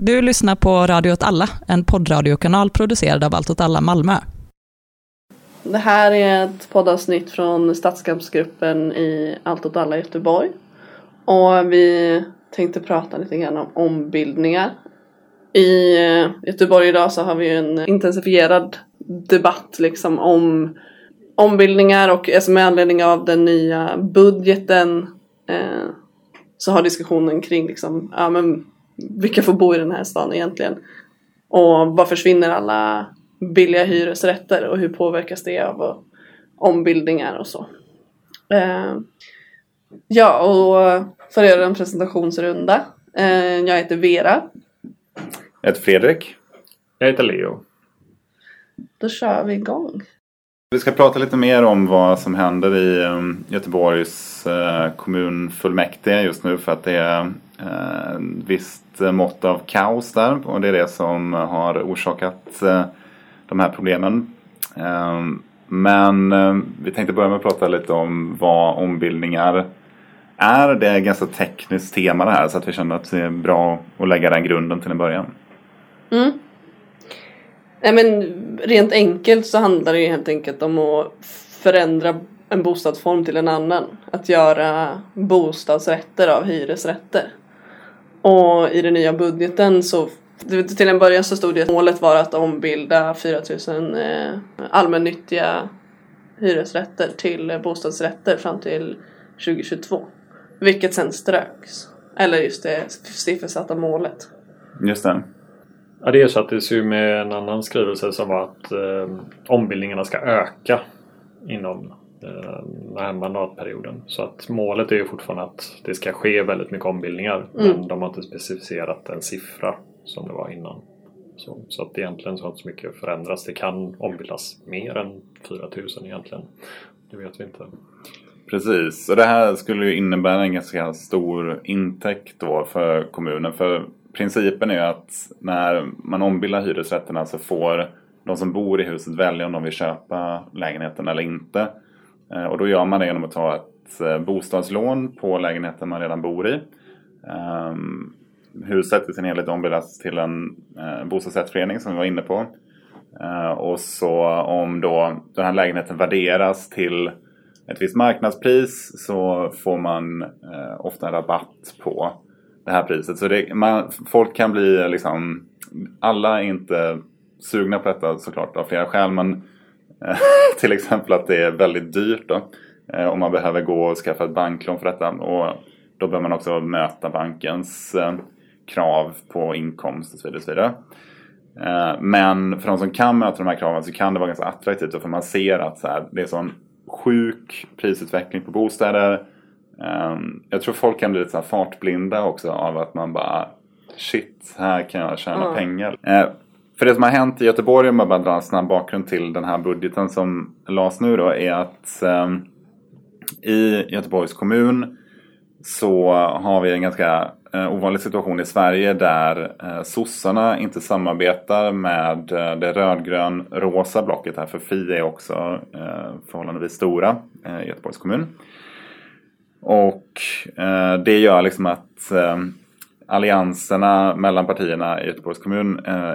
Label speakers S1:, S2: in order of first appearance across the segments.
S1: Du lyssnar på Radio åt alla, en poddradiokanal producerad av Allt åt alla Malmö.
S2: Det här är ett poddavsnitt från Stadskampsgruppen i Allt åt alla Göteborg. Och vi tänkte prata lite grann om ombildningar. I Göteborg idag så har vi en intensifierad debatt liksom om ombildningar och alltså med anledning av den nya budgeten eh, så har diskussionen kring liksom, ja men vilka får bo i den här stan egentligen? Och vad försvinner alla billiga hyresrätter och hur påverkas det av ombildningar och så. Eh, ja, och för att göra en presentationsrunda. Eh, jag heter Vera.
S3: Jag heter Fredrik.
S4: Jag heter Leo.
S2: Då kör vi igång.
S3: Vi ska prata lite mer om vad som händer i um, Göteborgs uh, kommunfullmäktige just nu för att det är ett visst mått av kaos där och det är det som har orsakat eh, de här problemen. Eh, men vi tänkte börja med att prata lite om vad ombildningar är. Det är ett ganska tekniskt tema det här så att vi känner att det är bra att lägga den grunden till en början.
S2: Mm. Nej men rent enkelt så handlar det ju helt enkelt om att förändra en bostadsform till en annan. Att göra bostadsrätter av hyresrätter. Och i den nya budgeten så till en början så stod det att målet var att ombilda 4000 eh, allmännyttiga hyresrätter till bostadsrätter fram till 2022. Vilket sen ströks. Eller just det siffersatta målet.
S3: Just det.
S4: Ja, det ersattes ju med en annan skrivelse som var att eh, ombildningarna ska öka inom eh, den här mandatperioden. Så att målet är ju fortfarande att det ska ske väldigt mycket ombildningar. Mm. Men de har inte specificerat en siffra som det var innan. Så, så att egentligen så har inte så mycket förändrats. Det kan ombildas mer än 4000 egentligen. Det vet vi inte.
S3: Precis, och det här skulle ju innebära en ganska stor intäkt då för kommunen. För principen är att när man ombildar hyresrätterna så får de som bor i huset välja om de vill köpa lägenheten eller inte. Eh, och då gör man det genom att ta ett eh, bostadslån på lägenheten man redan bor i. Ehm, huset i sin helhet ombildas till en eh, bostadsrättsförening som vi var inne på. Och så om då den här lägenheten värderas till ett visst marknadspris så får man ofta en rabatt på det här priset. Så det, man, folk kan bli liksom, alla är inte sugna på detta såklart av flera skäl. Men till exempel att det är väldigt dyrt då. Eh, om man behöver gå och skaffa ett banklån för detta. Och då behöver man också möta bankens eh, krav på inkomst och så vidare. Och så vidare. Men för de som kan möta de här kraven så kan det vara ganska attraktivt. För man ser att så här, det är sån sjuk prisutveckling på bostäder. Um, jag tror folk kan bli lite så fartblinda också av att man bara Shit, här kan jag tjäna mm. pengar. För det som har hänt i Göteborg, om jag bara drar en snabb bakgrund till den här budgeten som lades nu då, är att eh, i Göteborgs kommun så har vi en ganska eh, ovanlig situation i Sverige där eh, sossarna inte samarbetar med eh, det rödgrön-rosa blocket här. För Fi är också eh, förhållandevis stora uh, i Göteborgs kommun. Och eh, det gör liksom att eh, allianserna mellan partierna i Göteborgs kommun eh,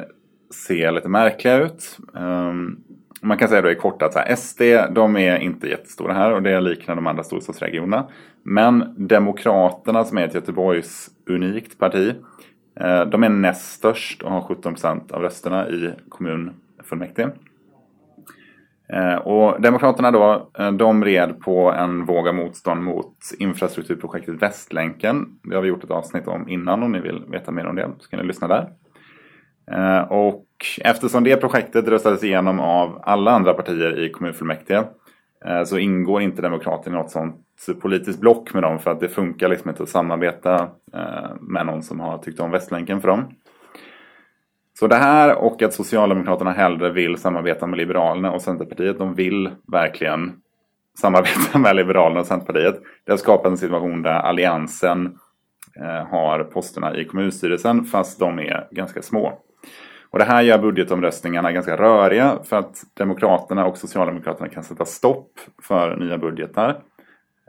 S3: se ser lite märkliga ut. Ehm, man kan säga då i kort att så här, SD de är inte jättestora här och det liknar de andra storstadsregionerna. Men Demokraterna som är ett Göteborgs unikt parti. Eh, de är näst störst och har 17 procent av rösterna i kommunfullmäktige. Eh, och Demokraterna då, eh, de red på en våg av motstånd mot infrastrukturprojektet Västlänken. Det har vi gjort ett avsnitt om innan om ni vill veta mer om det så kan ni lyssna där. Eh, och eftersom det projektet röstades igenom av alla andra partier i kommunfullmäktige eh, så ingår inte Demokraterna i något sånt politiskt block med dem för att det funkar liksom inte att samarbeta eh, med någon som har tyckt om Västlänken för dem. Så det här och att Socialdemokraterna hellre vill samarbeta med Liberalerna och Centerpartiet. De vill verkligen samarbeta med Liberalerna och Centerpartiet. Det har skapat en situation där Alliansen har posterna i kommunstyrelsen fast de är ganska små. Och det här gör budgetomröstningarna ganska röriga för att Demokraterna och Socialdemokraterna kan sätta stopp för nya budgetar.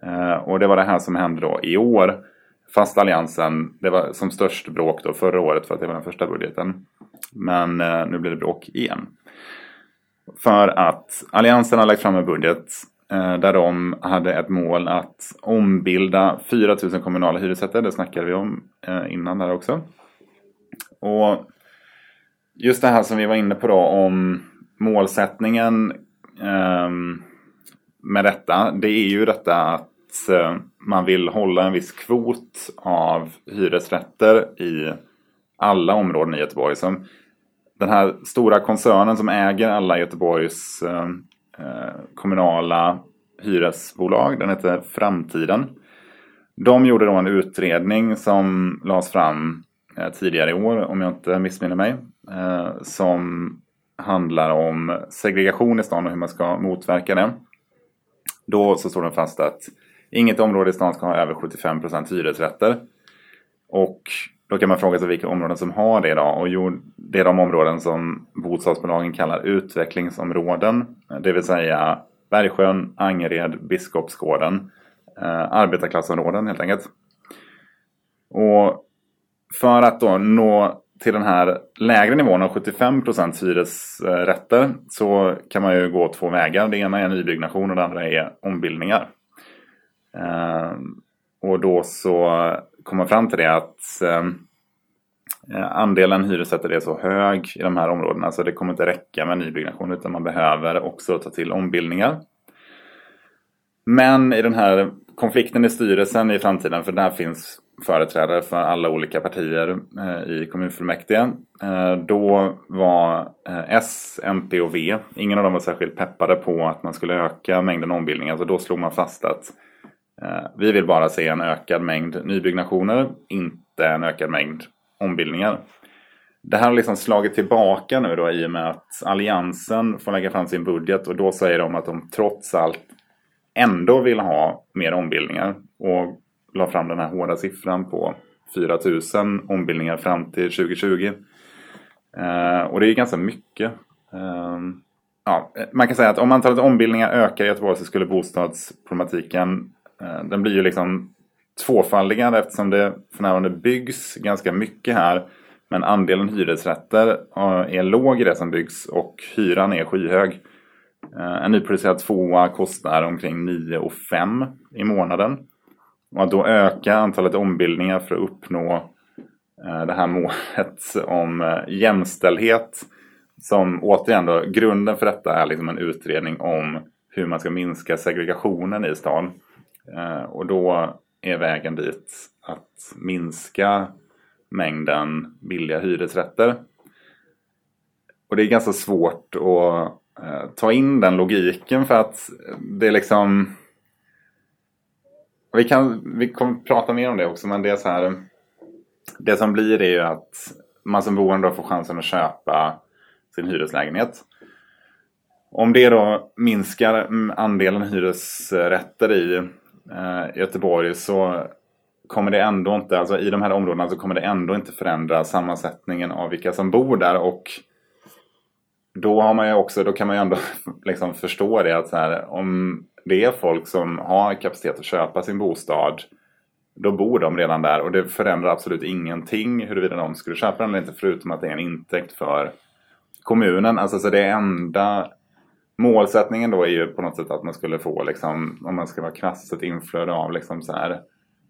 S3: Eh, och det var det här som hände då i år. Fast Alliansen, det var som störst bråk då förra året för att det var den första budgeten. Men eh, nu blir det bråk igen. För att Alliansen har lagt fram en budget eh, där de hade ett mål att ombilda 4 000 kommunala hyresrätter. Det snackade vi om innan där också. Och just det här som vi var inne på då om målsättningen eh, med detta. Det är ju detta att eh, man vill hålla en viss kvot av hyresrätter i alla områden i Göteborg. Som den här stora koncernen som äger alla Göteborgs ehm, eh, kommunala hyresbolag, den heter Framtiden. De gjorde då en utredning som lades fram Eh, tidigare i år, om jag inte missminner mig. Eh, som handlar om segregation i stan och hur man ska motverka det. Då så står det fast att inget område i stan ska ha över 75% hyresrätter. Och då kan man fråga sig vilka områden som har det idag. Och jo, det är de områden som bostadsbolagen kallar utvecklingsområden. Det vill säga Bergsjön, Angered, Biskopsgården. Eh, arbetarklassområden helt enkelt. Och för att då nå till den här lägre nivån av 75% hyresrätter så kan man ju gå två vägar. Det ena är nybyggnation och det andra är ombildningar. Eh, och då så kom man fram till det att eh, andelen hyresrätter är så hög i de här områdena så det kommer inte räcka med nybyggnation utan man behöver också ta till ombildningar. Men i den här konflikten i styrelsen i framtiden, för där finns företrädare för alla olika partier eh, i kommunfullmäktige. Eh, då var eh, S, MP och V, ingen av dem var särskilt peppade på att man skulle öka mängden ombildningar. Så då slog man fast att eh, vi vill bara se en ökad mängd nybyggnationer, inte en ökad mängd ombildningar. Det här har liksom slagit tillbaka nu då i och med att Alliansen får lägga fram sin budget och då säger de att de trots allt ändå vill ha mer ombildningar. Och la fram den här hårda siffran på 4000 ombildningar fram till 2020. Eh, och det är ganska mycket. Eh, ja, man kan säga att om antalet ombildningar ökar i Göteborg så skulle bostadsproblematiken eh, den blir ju liksom tvåfaldigad eftersom det för närvarande byggs ganska mycket här. Men andelen hyresrätter eh, är låg i det som byggs och hyran är skyhög. Eh, en nyproducerad tvåa kostar omkring 9 5 i månaden. Och att då öka antalet ombildningar för att uppnå eh, det här målet om eh, jämställdhet. Som återigen då, grunden för detta är liksom en utredning om hur man ska minska segregationen i stan. Eh, och då är vägen dit att minska mängden billiga hyresrätter. Och det är ganska svårt att ta in den logiken för att det är liksom vi, kan, vi kommer prata mer om det också men det är så här. Det som blir är ju att man som boende får chansen att köpa sin hyreslägenhet. Om det då minskar andelen hyresrätter i eh, Göteborg så kommer det ändå inte, alltså i de här områdena så kommer det ändå inte förändra sammansättningen av vilka som bor där och då har man ju också, då kan man ju ändå liksom förstå det att så här, om det är folk som har kapacitet att köpa sin bostad. Då bor de redan där och det förändrar absolut ingenting huruvida de skulle köpa den eller inte förutom att det är en intäkt för kommunen. Alltså så det enda målsättningen då är ju på något sätt att man skulle få liksom, om man ska vara krass, ett inflöde av liksom så här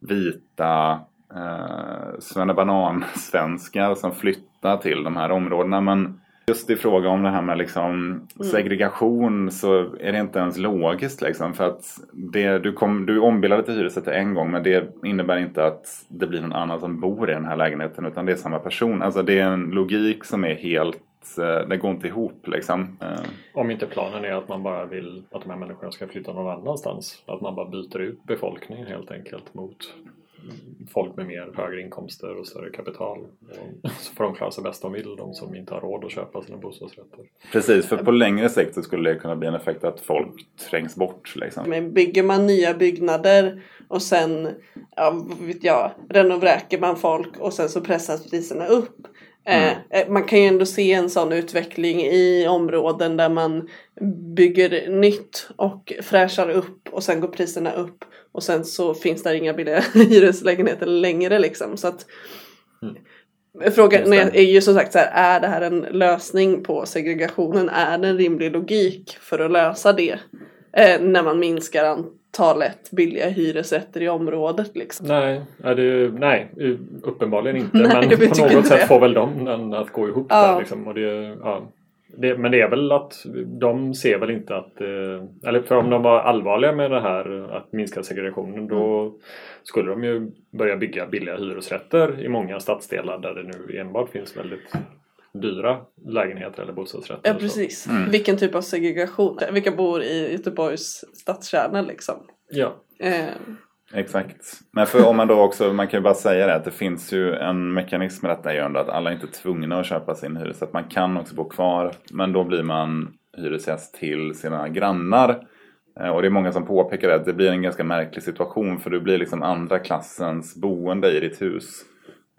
S3: vita eh, svennebanan-svenskar som flyttar till de här områdena. Men Just i fråga om det här med liksom mm. segregation så är det inte ens logiskt. Liksom, för att det, du, kom, du ombildade till hyresrätter en gång men det innebär inte att det blir någon annan som bor i den här lägenheten utan det är samma person. Alltså det är en logik som är helt eh, det går inte ihop liksom. Eh.
S4: Om inte planen är att man bara vill att de här människorna ska flytta någon annanstans. Att man bara byter ut befolkningen helt enkelt mot folk med mer högre inkomster och större kapital. Och så får de klara sig bäst de vill, de som inte har råd att köpa sina bostadsrätter.
S3: Precis, för på längre sikt så skulle det kunna bli en effekt att folk trängs bort. Liksom.
S2: Men bygger man nya byggnader och sen, ja, vet jag, renovräker man folk och sen så pressas priserna upp. Eh, eh, man kan ju ändå se en sån utveckling i områden där man bygger nytt och fräschar upp och sen går priserna upp och sen så finns där inga billiga hyreslägenheter längre liksom. Så att Frågan
S3: Just det.
S2: är ju som sagt så här, är det här en lösning på segregationen? Är det en rimlig logik för att lösa det? Eh, när man minskar antalet billiga hyresrätter i området liksom.
S4: Nej, är det, nej uppenbarligen inte.
S2: Nej,
S4: men på något
S2: inte
S4: sätt
S2: det.
S4: får väl de den att gå ihop
S2: Ja.
S4: där. Liksom. Och det, ja. det, men det är väl att de ser väl inte att... eh, Eller för om de var allvarliga med det här att minska segregationen då
S2: Mm.
S4: skulle de ju börja bygga billiga hyresrätter i många stadsdelar där det nu enbart finns väldigt dyra lägenheter eller bostadsrätter.
S2: Ja precis.
S3: Mm.
S2: Vilken typ av segregation? Vilka bor i Göteborgs stadskärna liksom?
S4: Ja.
S2: Eh,
S3: Exakt. Men för om man då också, man kan ju bara säga det att det finns ju en mekanism med detta gör att alla är inte tvungna att köpa sin hyresrätt. Man kan också bo kvar men då blir man hyresgäst till sina grannar. Eh, Och det är många som påpekar det, att det blir en ganska märklig situation för du blir liksom andra klassens boende i ditt hus.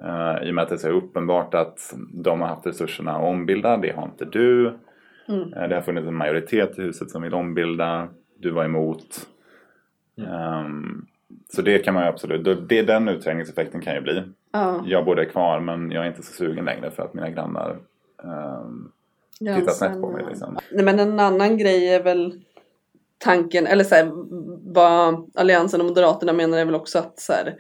S3: Eh, I och med att det är så uppenbart att de har haft resurserna att ombilda, det har inte du.
S2: Mm.
S3: Eh, Det har funnits en majoritet i huset som vill ombilda, du var emot. Ehm, så det kan man ju absolut, då- det, den utträngningseffekten kan ju bli.
S2: ja,
S3: Jag bor kvar men jag är inte så sugen längre för att mina grannar um, tittar
S2: ganska-
S3: snett på mig. Liksom.
S2: Nej men en annan grej är väl tanken, eller så här, vad Alliansen och Moderaterna menar är väl också att så här,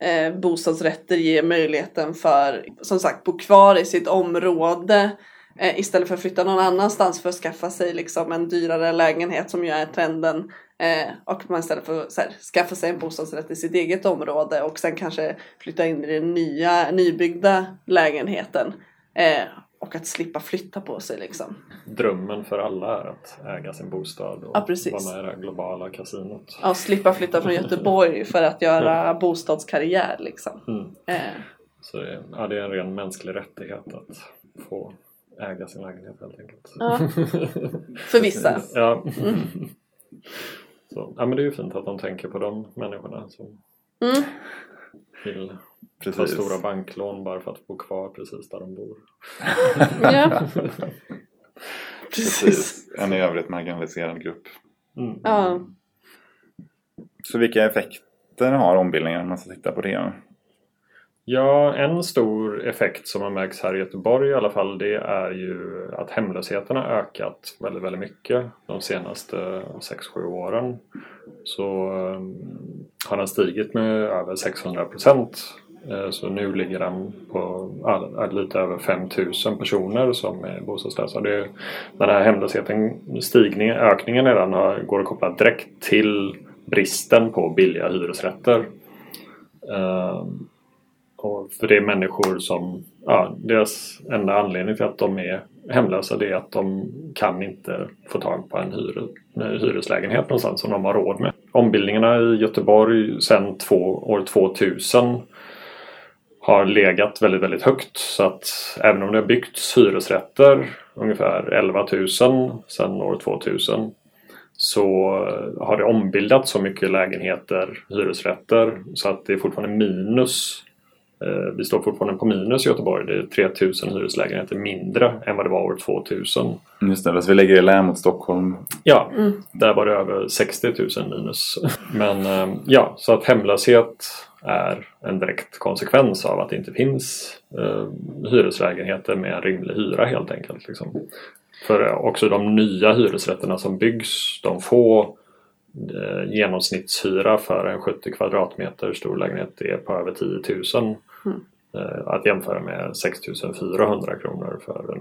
S2: eh, bostadsrätter ger möjligheten för, som sagt, bo kvar i sitt område eh, istället för att flytta någon annanstans för att skaffa sig liksom en dyrare lägenhet som ju är trenden. Eh, och man istället för att skaffa sig en bostadsrätt i sitt eget område och sen kanske flytta in i den nya nybyggda lägenheten. Eh, och att slippa flytta på sig liksom.
S4: Drömmen för alla är att äga sin bostad och
S2: Ja, precis.
S4: vara med i det globala kasinot.
S2: Ja, slippa flytta från Göteborg för att göra bostadskarriär liksom.
S4: Mm.
S2: Eh,
S4: Så det, ja, det är en ren mänsklig rättighet att få äga sin lägenhet helt enkelt.
S2: Ja. för vissa.
S4: ja. Så, ja men det är ju fint att de tänker på de människorna som
S2: Mm.
S4: Vill ta
S3: Precis.
S4: stora banklån bara för att bo kvar precis där de bor.
S2: Ja, precis.
S3: Precis. En i övrigt marginaliserad grupp.
S4: Mm.
S2: Ja.
S3: Så vilka effekter har ombildningen om man ska titta på det?
S4: Ja, en stor effekt som har märks här i Göteborg i alla fall det är ju att hemlösheten har ökat väldigt, väldigt mycket de senaste 6-7 åren. Så ehm, har den stigit med över 600 procent. Eh, så nu ligger den på lite över 5000 personer som är bostadslösa. Det, den här hemlösheten, stigningen, ökningen i den har, går att koppla direkt till bristen på billiga hyresrätter. Um, och för det är människor som, ja, deras enda anledning till att de är hemlösa det är att de kan inte få tag på en hyre, en hyreslägenhet någonstans som de har råd med. Ombildningarna i Göteborg sedan två, år 2000 har legat väldigt, väldigt högt. Så att även om det har byggts hyresrätter, ungefär 11 000 sedan år 2000, så har det ombildats så mycket lägenheter, hyresrätter, så att det är fortfarande minus. Eh, Vi står fortfarande på minus i Göteborg. Det är 3000 hyreslägenheter mindre än vad det var år 2000.
S3: Just det, fast vi lägger i lä mot Stockholm.
S4: Ja, där var det över 60 000 minus. Men eh, ja, så att hemlöshet är en direkt konsekvens av att det inte finns eh, hyreslägenheter med en rimlig hyra helt enkelt. Liksom. För eh, också de nya hyresrätterna som byggs, de får eh, genomsnittshyra för en 70 kvadratmeter stor lägenhet är på över 10 000. Eh, att jämföra med 6 400 kronor för en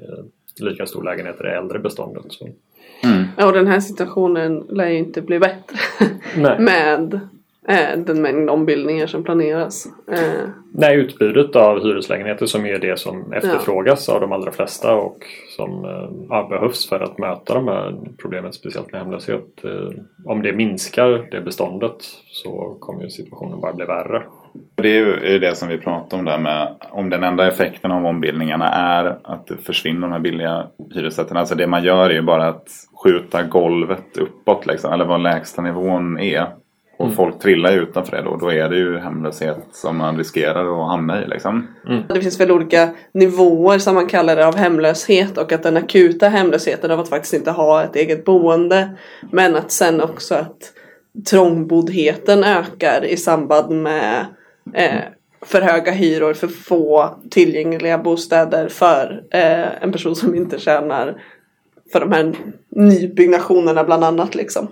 S4: eh, lika stor lägenhet i det äldre beståndet. Så.
S2: Ja, och den här situationen lär ju inte bli bättre
S4: Nej.
S2: med eh, den mängd ombildningar som planeras.
S4: Nej, utbudet av hyreslägenheter som är det som efterfrågas av de allra flesta och som ja, behövs för att möta de här problemen, speciellt med hemlöshet. Om det minskar det beståndet så kommer ju situationen bara bli värre.
S3: Det är ju det som vi pratar om där med om den enda effekten av ombildningarna är att det försvinner de här billiga hyresrätterna. Alltså det man gör är ju bara att skjuta golvet uppåt liksom, eller vad lägsta nivån är. Och folk trillar ju utanför det då. Då är det ju hemlöshet som man riskerar att hamna i liksom.
S2: Det finns väl olika nivåer som man kallar det av hemlöshet och att den akuta hemlösheten av att faktiskt inte ha ett eget boende. Men att sen också att trångboddheten ökar i samband med eh, för höga hyror, för få tillgängliga bostäder för eh, en person som inte tjänar för de här nybyggnationerna bland annat liksom.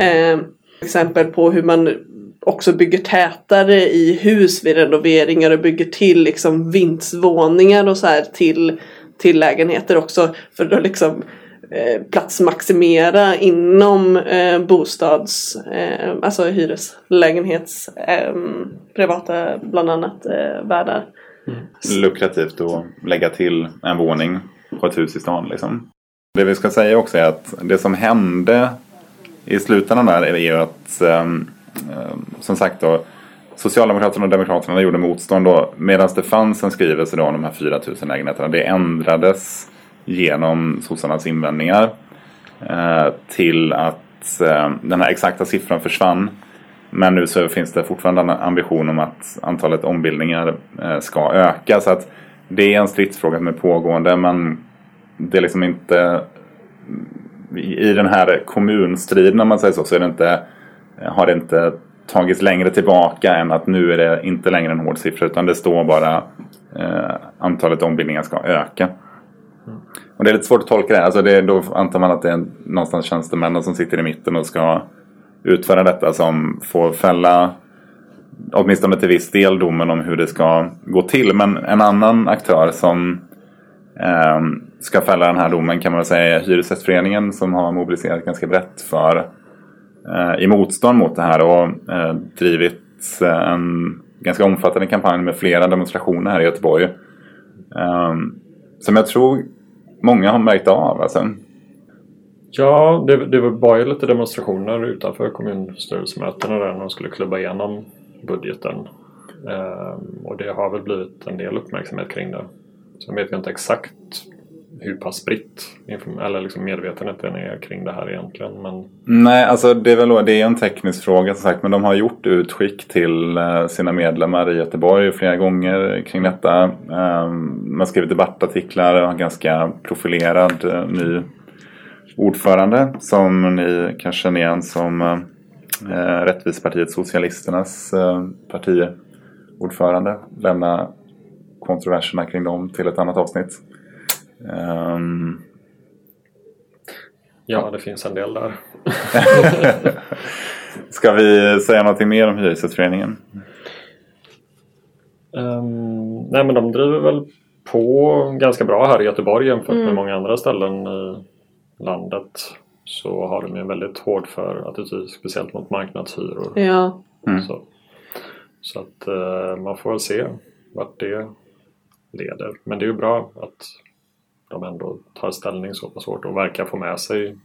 S2: Eh, exempel på hur man också bygger tätare i hus vid renoveringar och bygger till liksom vindsvåningar och så här till, till lägenheter också för att liksom Eh, platsmaximera inom eh, bostads, eh, alltså hyreslägenhets, eh, privata bland annat eh, värdar. Mm.
S3: lukrativt att lägga till en våning på ett hus i stan. Liksom. Det vi ska säga också är att det som hände i slutändan där är ju att ehm, ehm, som sagt då Socialdemokraterna och Demokraterna gjorde motstånd då medan det fanns en skrivelse då om de här 4000 lägenheterna. Det ändrades genom sossarnas invändningar eh, till att eh, den här exakta siffran försvann. Men nu så finns det fortfarande en ambition om att antalet ombildningar eh, ska öka. Så att det är en stridsfråga som är pågående men det är liksom inte i den här kommunstriden om man säger så, så är det inte, har det inte tagits längre tillbaka än att nu är det inte längre en hård siffra utan det står bara eh, antalet ombildningar ska öka. Och det är lite svårt att tolka det. Alltså det då antar man att det är någonstans tjänstemännen som sitter i mitten och ska utföra detta som får fälla åtminstone till viss del domen om hur det ska gå till. Men en annan aktör som eh, ska fälla den här domen kan man väl säga är Hyresgästföreningen som har mobiliserat ganska brett för eh, i motstånd mot det här och eh, drivit eh, en ganska omfattande kampanj med flera demonstrationer här i Göteborg. Eh, som jag tror många har märkt av. Alltså.
S4: Ja, det, det var ju lite demonstrationer utanför kommunstyrelsemötena där när de skulle klubba igenom budgeten. Ehm, och det har väl blivit en del uppmärksamhet kring det. Sen vet jag inte exakt hur pass spritt eller liksom medvetenheten är kring det här egentligen. Men
S3: Nej, alltså det är väl det är en teknisk fråga som sagt. Men de har gjort utskick till eh, sina medlemmar i Göteborg flera gånger kring detta. Eh, Man har skrivit debattartiklar och har en ganska profilerad eh, ny ordförande. Som ni kanske känner igen som eh, Rättvisepartiet Socialisternas partiordförande. Lämna kontroverserna kring dem till ett annat avsnitt. Ehm,
S4: ja, det finns en del där.
S3: Ska vi säga någonting mer om Hyresgästföreningen?
S4: Ehm, nej men de driver väl på ganska bra här i Göteborg jämfört med många andra ställen i landet. Så har de ju en väldigt hård för attityd, speciellt mot marknadshyror.
S2: Ja.
S3: Mm.
S4: Så, så att eh, man får väl se vart det leder. Men det är ju bra att de ändå tar ställning så pass hårt och verkar få med sig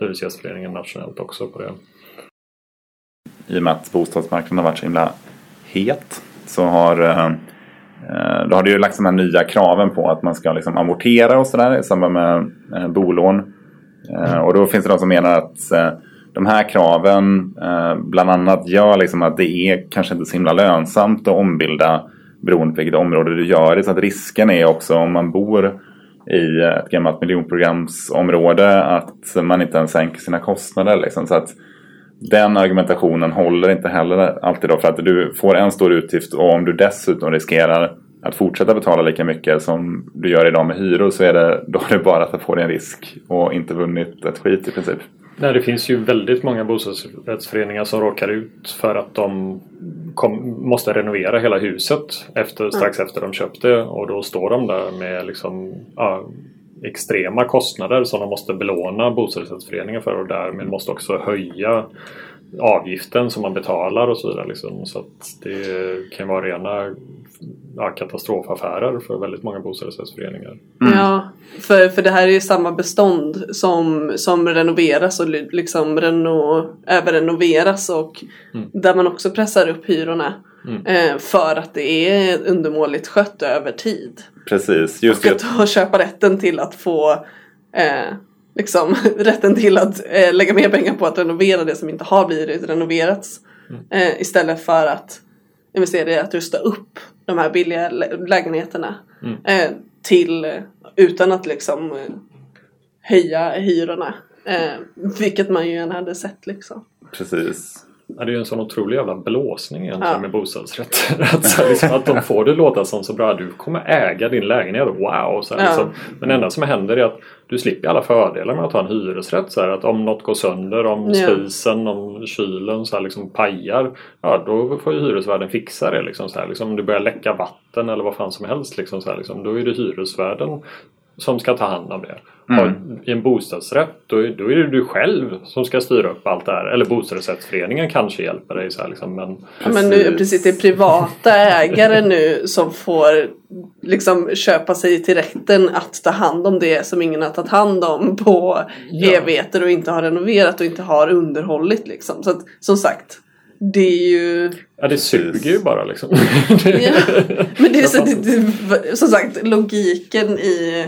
S4: Hyresgästföreningen nationellt också på det.
S3: I och med att bostadsmarknaden har varit så himla het så har, eh, då har det ju lagts de här nya kraven på att man ska liksom amortera och sådär i samband med eh, bolån. Eh, och då finns det de som menar att de här kraven bland annat gör liksom att det är kanske inte så himla lönsamt att ombilda beroende på vilket område du gör det. Så att risken är också om man bor i ett gammalt miljonprogramsområde att man inte ens sänker sina kostnader. Liksom. Så att den argumentationen håller inte heller alltid då för att du får en stor utgift och om du dessutom riskerar att fortsätta betala lika mycket som du gör idag med hyror så är det, då är det bara att ta på dig en risk och inte vunnit ett skit i princip.
S4: Nej, det finns ju väldigt många bostadsrättsföreningar som råkar ut för att de kom, måste renovera hela huset efter, strax efter de köpte. Och då står de där med liksom, ja, extrema kostnader som de måste belåna bostadsrättsföreningen för. Och därmed måste också höja avgiften som man betalar och så vidare. Liksom. Så att det kan vara rena ja, katastrofaffärer för väldigt många bostadsrättsföreningar.
S2: Ja, för, för det här är ju samma bestånd som, som renoveras och li- liksom reno, överrenoveras och där man också pressar upp hyrorna. Eh, för att det är undermåligt skött över tid.
S3: Precis, just
S2: Och
S3: det.
S2: att ha köpa rätten till att få eh, liksom rätten till att eh, lägga mer pengar på att renovera det som inte har blivit renoverats. Eh, istället för att investera i att rusta upp de här billiga lä- lägenheterna. Eh, till, eh, utan att liksom eh, höja hyrorna. Eh, vilket man ju gärna hade sett liksom.
S3: Precis.
S4: Ja, det är ju en sån otrolig jävla blåsning egentligen
S2: Ja.
S4: med bostadsrätter. att, så här, liksom, att de får det låta som så bra. Du kommer äga din lägenhet. Wow! Så här,
S2: Ja.
S4: liksom. Men det enda som händer är att du slipper alla fördelar med att ha en hyresrätt. Så här, att om något går sönder, om
S2: Ja.
S4: spisen, om kylen så här, liksom pajar. Ja, då får ju hyresvärden fixa det. Liksom, så här, liksom, om det börjar läcka vatten eller vad fan som helst. Liksom, så här, liksom, då är det hyresvärden som ska ta hand om det. Har, I en bostadsrätt då är, då är det du själv som ska styra upp allt det här. Eller bostadsrättsföreningen kanske hjälper dig. Så här, liksom, men,
S2: Ja, men nu,
S3: Precis.
S2: precis, det är privata ägare nu som får liksom köpa sig till rätten att ta hand om det som ingen har tagit hand om på
S4: Ja.
S2: evigheter och inte har renoverat och inte har underhållit liksom. Så att, som sagt, det är ju...
S4: ja, det suger ju bara liksom.
S2: Ja, men det är så, det, det, som sagt logiken i,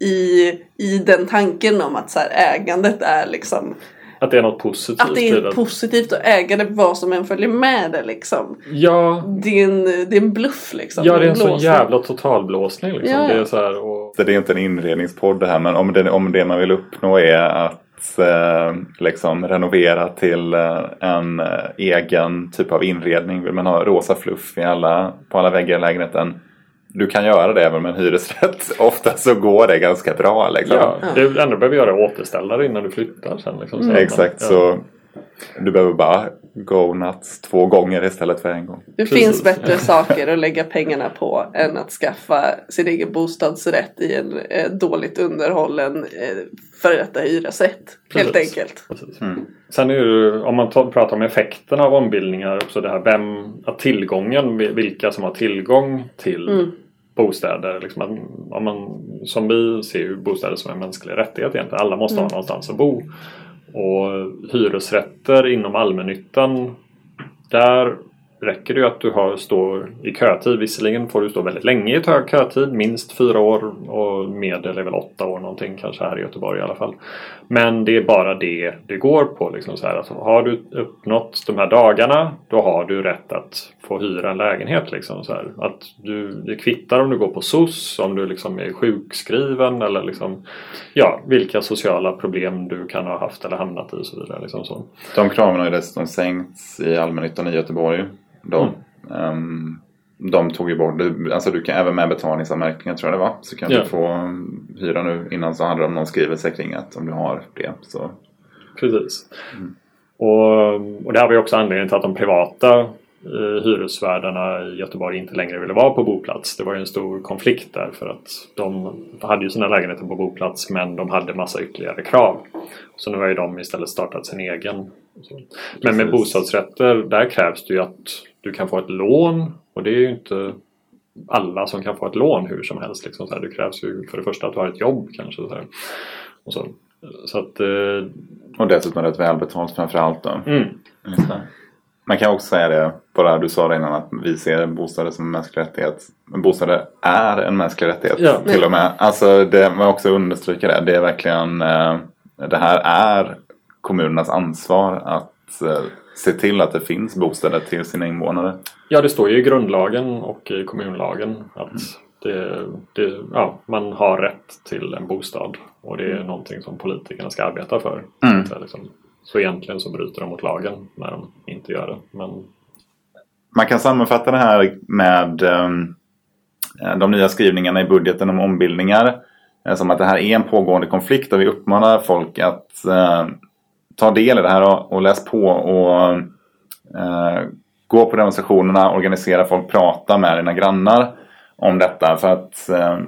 S2: i, i den tanken om att så här, ägandet är liksom
S4: Att det är något positivt.
S2: att det är positivt och äga det vad som än följer med det liksom.
S4: Ja,
S2: Det är en, det är en bluff liksom.
S4: ja, det är en sån
S2: blåsning.
S4: jävla totalblåsning. Liksom.
S2: Ja, ja.
S4: Det är så här, och,
S3: Så det är inte en inredningspodd det här men om det, om det man vill uppnå är att eh, liksom renovera till eh, en eh, egen typ av inredning. Vill man ha rosa fluff i alla, på alla väggar i lägenheten. Du kan göra det även med en hyresrätt. Ofta så går det ganska bra. Liksom.
S4: ja, det enda du behöver göra är återställare innan du flyttar sen. Liksom, här,
S3: Exakt
S4: men,
S3: så du behöver bara go nuts två gånger istället för en gång.
S2: Det
S4: Precis.
S2: finns bättre saker att lägga pengarna på än att skaffa sin egen bostadsrätt i en eh, dåligt underhållen eh, före detta hyresrätt. Helt
S4: Precis.
S2: enkelt.
S4: Precis. Sen är det om man tar, pratar om effekterna av ombildningar, också det här vem, att tillgången, vilka som har tillgång till
S2: Mm.
S4: bostäder. Liksom att, om man, som vi ser ju bostäder som en mänsklig rättighet egentligen. Alla måste ha någonstans att bo. Och hyresrätter inom allmännyttan, där räcker det ju att du har, står i kötid. Visserligen får du stå väldigt länge i tö- kötid, minst fyra år och medel är väl åtta år någonting kanske här i Göteborg i alla fall. Men det är bara det det går på. Liksom så här. Alltså, har du uppnått de här dagarna då har du rätt att få hyra en lägenhet. Liksom, så här. Att du, det kvittar om du går på SOS, om du liksom är sjukskriven eller liksom, ja, vilka sociala problem du kan ha haft eller hamnat i och så vidare. Liksom så.
S3: De kraven har ju dessutom sänkts i allmännyttan i Göteborg. De,
S4: Mm.
S3: ehm, de tog ju bort, du- alltså du kan även med betalningsanmärkningar tror jag det var. Så kan
S4: Ja.
S3: du få um, hyra nu. Innan så hade de någon skrivelse kring att om du har det så.
S4: Precis. Och, och det här var ju också anledningen till att de privata eh, hyresvärdarna i Göteborg inte längre ville vara på boplats. Det var ju en stor konflikt där för att de hade ju sina lägenheter på boplats men de hade massa ytterligare krav. Så nu har ju de istället startat sin egen. Men med bostadsrätter där krävs det ju att du kan få ett lån och det är ju inte alla som kan få ett lån hur som helst. Liksom så här. Det krävs ju för det första att du har ett jobb kanske. Så, här. Och så. så att eh,
S3: Och dessutom rätt välbetalt framförallt då.
S4: Mm.
S3: Man kan också säga det, på det här du sa innan att vi ser bostäder som en mänsklig rättighet. Men bostäder är en mänsklig rättighet
S4: Ja.
S3: till och med. Alltså det, man också understryka det. Det är verkligen, eh, det här är kommunernas ansvar att eh, se till att det finns bostäder till sina invånare.
S4: Ja, det står ju i grundlagen och i kommunlagen att det, det, ja, man har rätt till en bostad. Och det är någonting som politikerna ska arbeta för.
S3: Mm.
S4: Så, liksom, så egentligen så bryter de mot lagen när de inte gör det. Men
S3: Man kan sammanfatta det här med ehm, de nya skrivningarna i budgeten om ombildningar. Eh, som att det här är en pågående konflikt och vi uppmanar folk att eh, ta del i det här och, läs på och eh, gå på demonstrationerna, organisera folk, prata med dina grannar om detta. För att eh,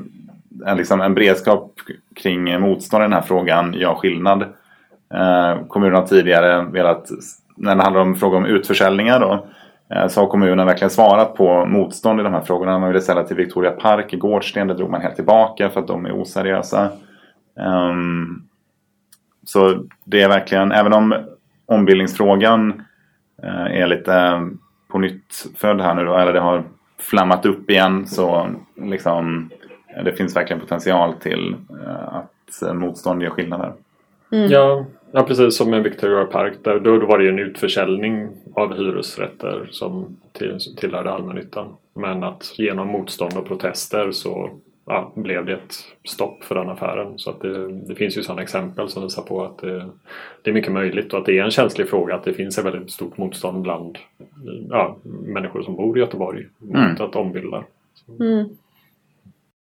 S3: en, liksom, en beredskap kring motstånd i den här frågan gör skillnad. Eh, kommunen har tidigare velat, när det handlar om frågor om utförsäljningar då, eh, så har kommunen verkligen svarat på motstånd i de här frågorna. Man ville sälja till Victoria Park i Gårdsten, det drog man helt tillbaka för att de är oseriösa. Ehm, så det är verkligen, även om ombildningsfrågan eh, är lite på nytt född här nu då, eller det har flammat upp igen så liksom det finns verkligen potential till att motstånd gör skillnad där.
S4: ja, Ja precis som med Victoria Park. Där, då, då var det ju en utförsäljning av hyresrätter som till, tillhörde allmännyttan. Men att genom motstånd och protester så ja, blev det ett stopp för den affären. Så att det, det finns ju sådana exempel som visar på att det, det, är mycket möjligt och att det är en känslig fråga att det finns ett väldigt stort motstånd bland ja, människor som bor i Göteborg mot
S3: Mm.
S4: att ombilda.
S2: Mm.